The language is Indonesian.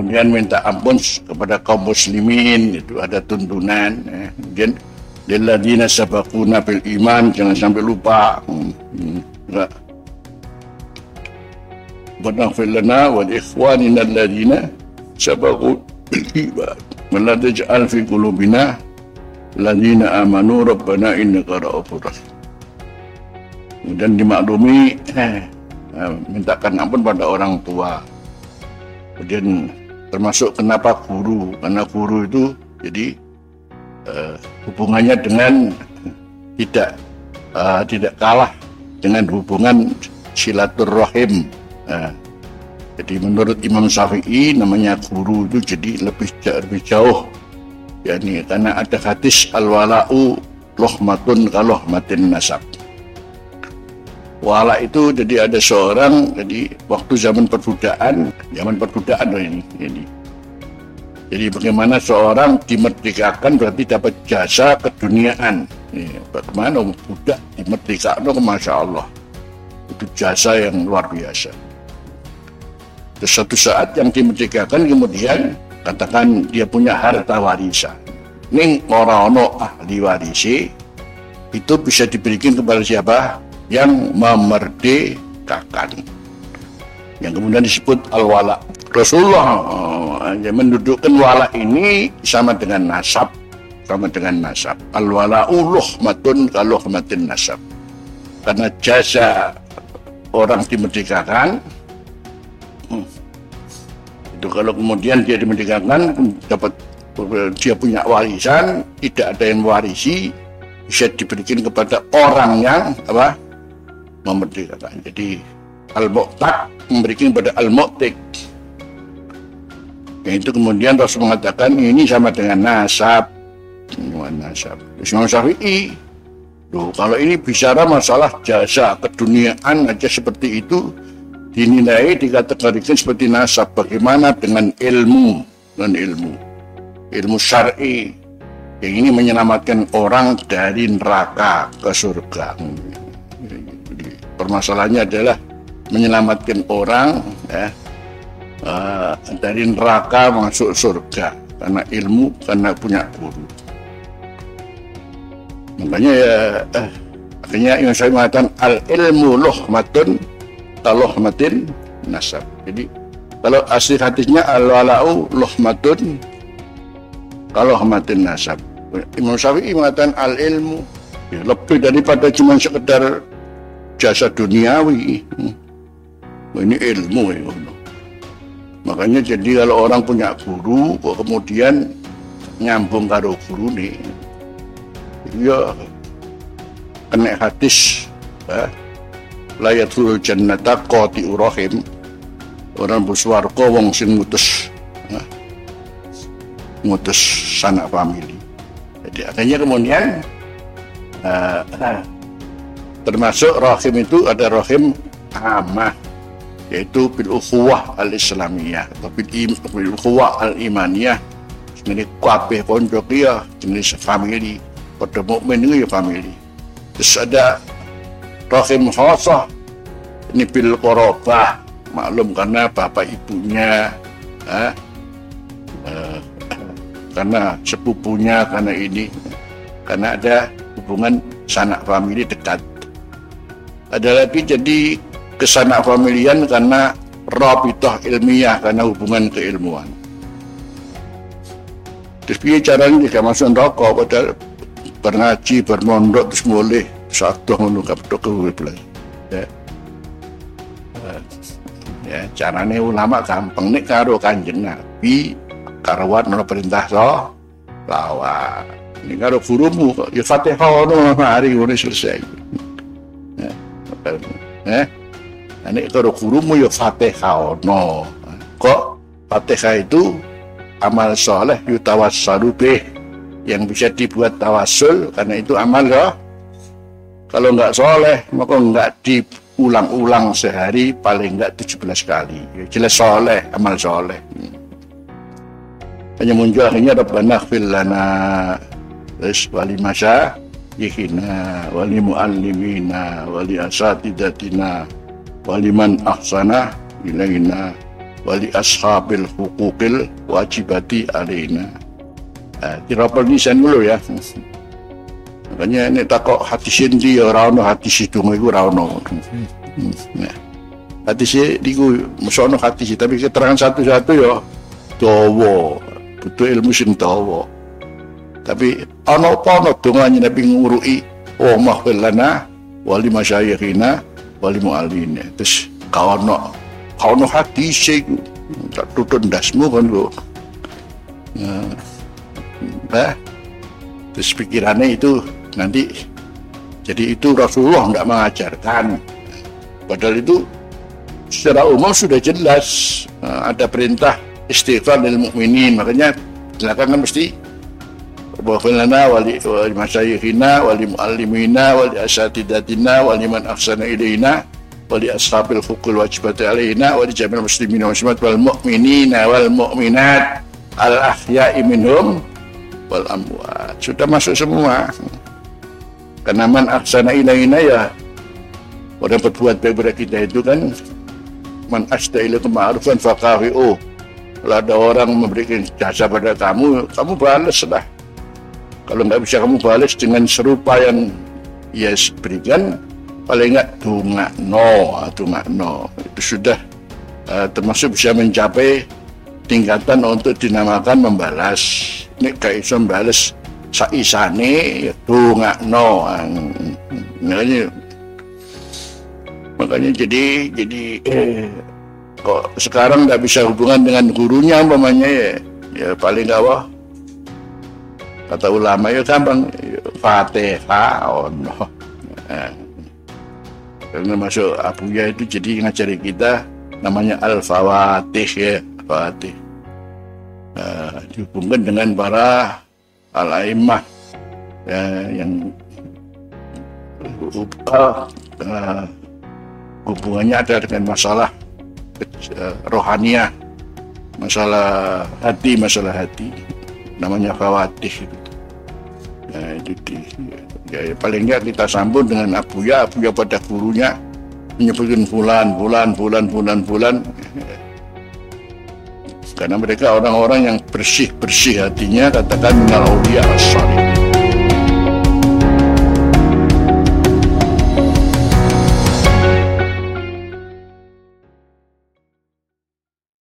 kemudian minta ampun kepada kaum muslimin itu ada tuntunan ya. kemudian lilladina sabakuna bil iman jangan sampai lupa. Hmm, hmm, Banaghfir lana wa ikhwanina alladina sabaku bil iman. Wa taj'al fi qulubina Ladina amanu rabbana innaka ra'ufur kemudian dimaklumi eh, eh, mintakan ampun pada orang tua. Kemudian termasuk kenapa guru? Karena guru itu jadi eh, hubungannya dengan tidak uh, tidak kalah dengan hubungan silaturahim. Nah, jadi menurut Imam Syafi'i namanya guru itu jadi lebih lebih jauh. Yakni karena ada hadis al-wala'u lohmatun matin nasab. Wala itu jadi ada seorang jadi waktu zaman perbudakan, zaman perbudakan loh ini. Jadi, jadi bagaimana seorang dimerdekakan berarti dapat jasa keduniaan. Ya, bagaimana budak dimerdekakan, masya Allah itu jasa yang luar biasa. Terus suatu saat yang dimerdekakan kemudian katakan dia punya harta warisan. Ning orang ahli warisi itu bisa diberikan kepada siapa? Yang memerdekakan. Yang kemudian disebut al-wala. Rasulullah oh, mendudukkan wala ini sama dengan nasab. Sama dengan nasab. Al-wala'u luhmatun kaluhmatin nasab. Karena jasa orang dimerdekakan Hmm. Itu kalau kemudian dia dimerdekakan dapat dia punya warisan, tidak ada yang warisi, bisa diberikan kepada orang yang apa memerdekakan. Jadi al-mu'tak memberikan kepada al-mu'tik. Yang itu kemudian Rasul mengatakan ini sama dengan nasab. Dengan nasab. Imam Syafi'i. Loh, kalau ini bicara masalah jasa keduniaan aja seperti itu, dinilai dikategorikan seperti nasab bagaimana dengan ilmu dan ilmu ilmu syar'i yang ini menyelamatkan orang dari neraka ke surga permasalahannya adalah menyelamatkan orang ya, uh, dari neraka masuk surga karena ilmu karena punya guru makanya ya eh, akhirnya yang saya mengatakan al ilmu matun kalohmatin nasab. Jadi kalau asli hadisnya al-wala'u lohmatun kalohmatin nasab. Imam Syafi'i mengatakan al-ilmu ya, lebih daripada cuma sekedar jasa duniawi. Hmm. Ini ilmu ya. Makanya jadi kalau orang punya guru kok kemudian nyambung karo guru nih, ya kena hadis ya, layatul jannata qati urahim orang bersuarga wong sing ngutus nah, ngutus sanak famili jadi akhirnya kemudian uh, termasuk rahim itu ada rahim amah yaitu bil ukhuwah al islamiyah atau bil, im, bil ukhuwah al imaniyah ini kabeh konco ya jenis family pada mukmin itu ya family terus ada rahim khasah ini bil korobah maklum karena bapak ibunya eh, eh, karena sepupunya karena ini karena ada hubungan sanak famili dekat ada lagi jadi kesanak familian karena rabitah ilmiah karena hubungan keilmuan. Terus dia caranya? Jika masuk rokok padahal berngaji bermondok terus boleh satu ngono kaptok ke ya. Ya carane ulama gampang. Nih karo kanjeng nabi karuan no perintah so lawa ini karo gurumu ya fatihah no hari ini selesai eh? Ini karo gurumu ya fatihah no kok fatihah itu amal soleh yutawassalu bih. Yang bisa dibuat tawasul karena itu amal ya. Kalau nggak soleh, maka nggak diulang-ulang sehari paling nggak 17 kali. Ya, jelas soleh, amal soleh. Hanya muncul akhirnya Rabbana khfir lana. Terus wali masa asatidatina wali man ahsana ilaina wali ashabil hukukil wajibati alaina. Uh, kira penulisan dulu ya. Makanya ini takut hati sendiri ya rano hati situ itu rano. Hmm. Nah, hati si diku musono hati si tapi keterangan satu-satu ya dawa butuh ilmu sing dawa. Tapi ana apa ana dongane Nabi ngurui wa mahfil lana wali masyayikhina wali muallina. Terus kaono kaono hati si tak tutun dasmu kan lo. Nah, terus pikirannya itu nanti jadi itu Rasulullah nggak mengajarkan padahal itu secara umum sudah jelas uh, ada perintah istighfar lil mukminin makanya silakan kan mesti lana wali wali masyayikhina wali muallimina wali asatidatina wali man ahsana ilaina wali ashabil fukul wajibati alaina wali jamil muslimin wa muslimat wal mu'minina wal mu'minat al ahya'i minhum wal amwat sudah masuk semua. Karena man ahsana ilaina ya orang berbuat baik kepada kita itu kan man asda ilaikum ma'rufan faqahi'u kalau ada orang memberikan jasa pada kamu kamu balas lah kalau nggak bisa kamu balas dengan serupa yang ia berikan paling nggak tunga no tunga no. Itu sudah uh, termasuk bisa mencapai tingkatan untuk dinamakan membalas. Ini kayak iso membalas saisane itu nggak no makanya makanya jadi jadi eh, kok sekarang nggak bisa hubungan dengan gurunya umpamanya ya ya paling wah kata ulama ya gampang. Fatihah oh no nah, karena masuk abuya itu jadi ngajari kita namanya al-fawatih ya. Fatih uh, dihubungkan dengan para al-aimah ya, yang uh, uh, hubungannya ada dengan masalah uh, rohaniah masalah hati masalah hati. Namanya khawatih nah, itu di, ya, ya, paling nggak kita sambung dengan abuya. Abuya pada gurunya menyebutkan bulan bulan bulan bulan bulan. Karena mereka orang-orang yang bersih-bersih hatinya katakan minal awliya as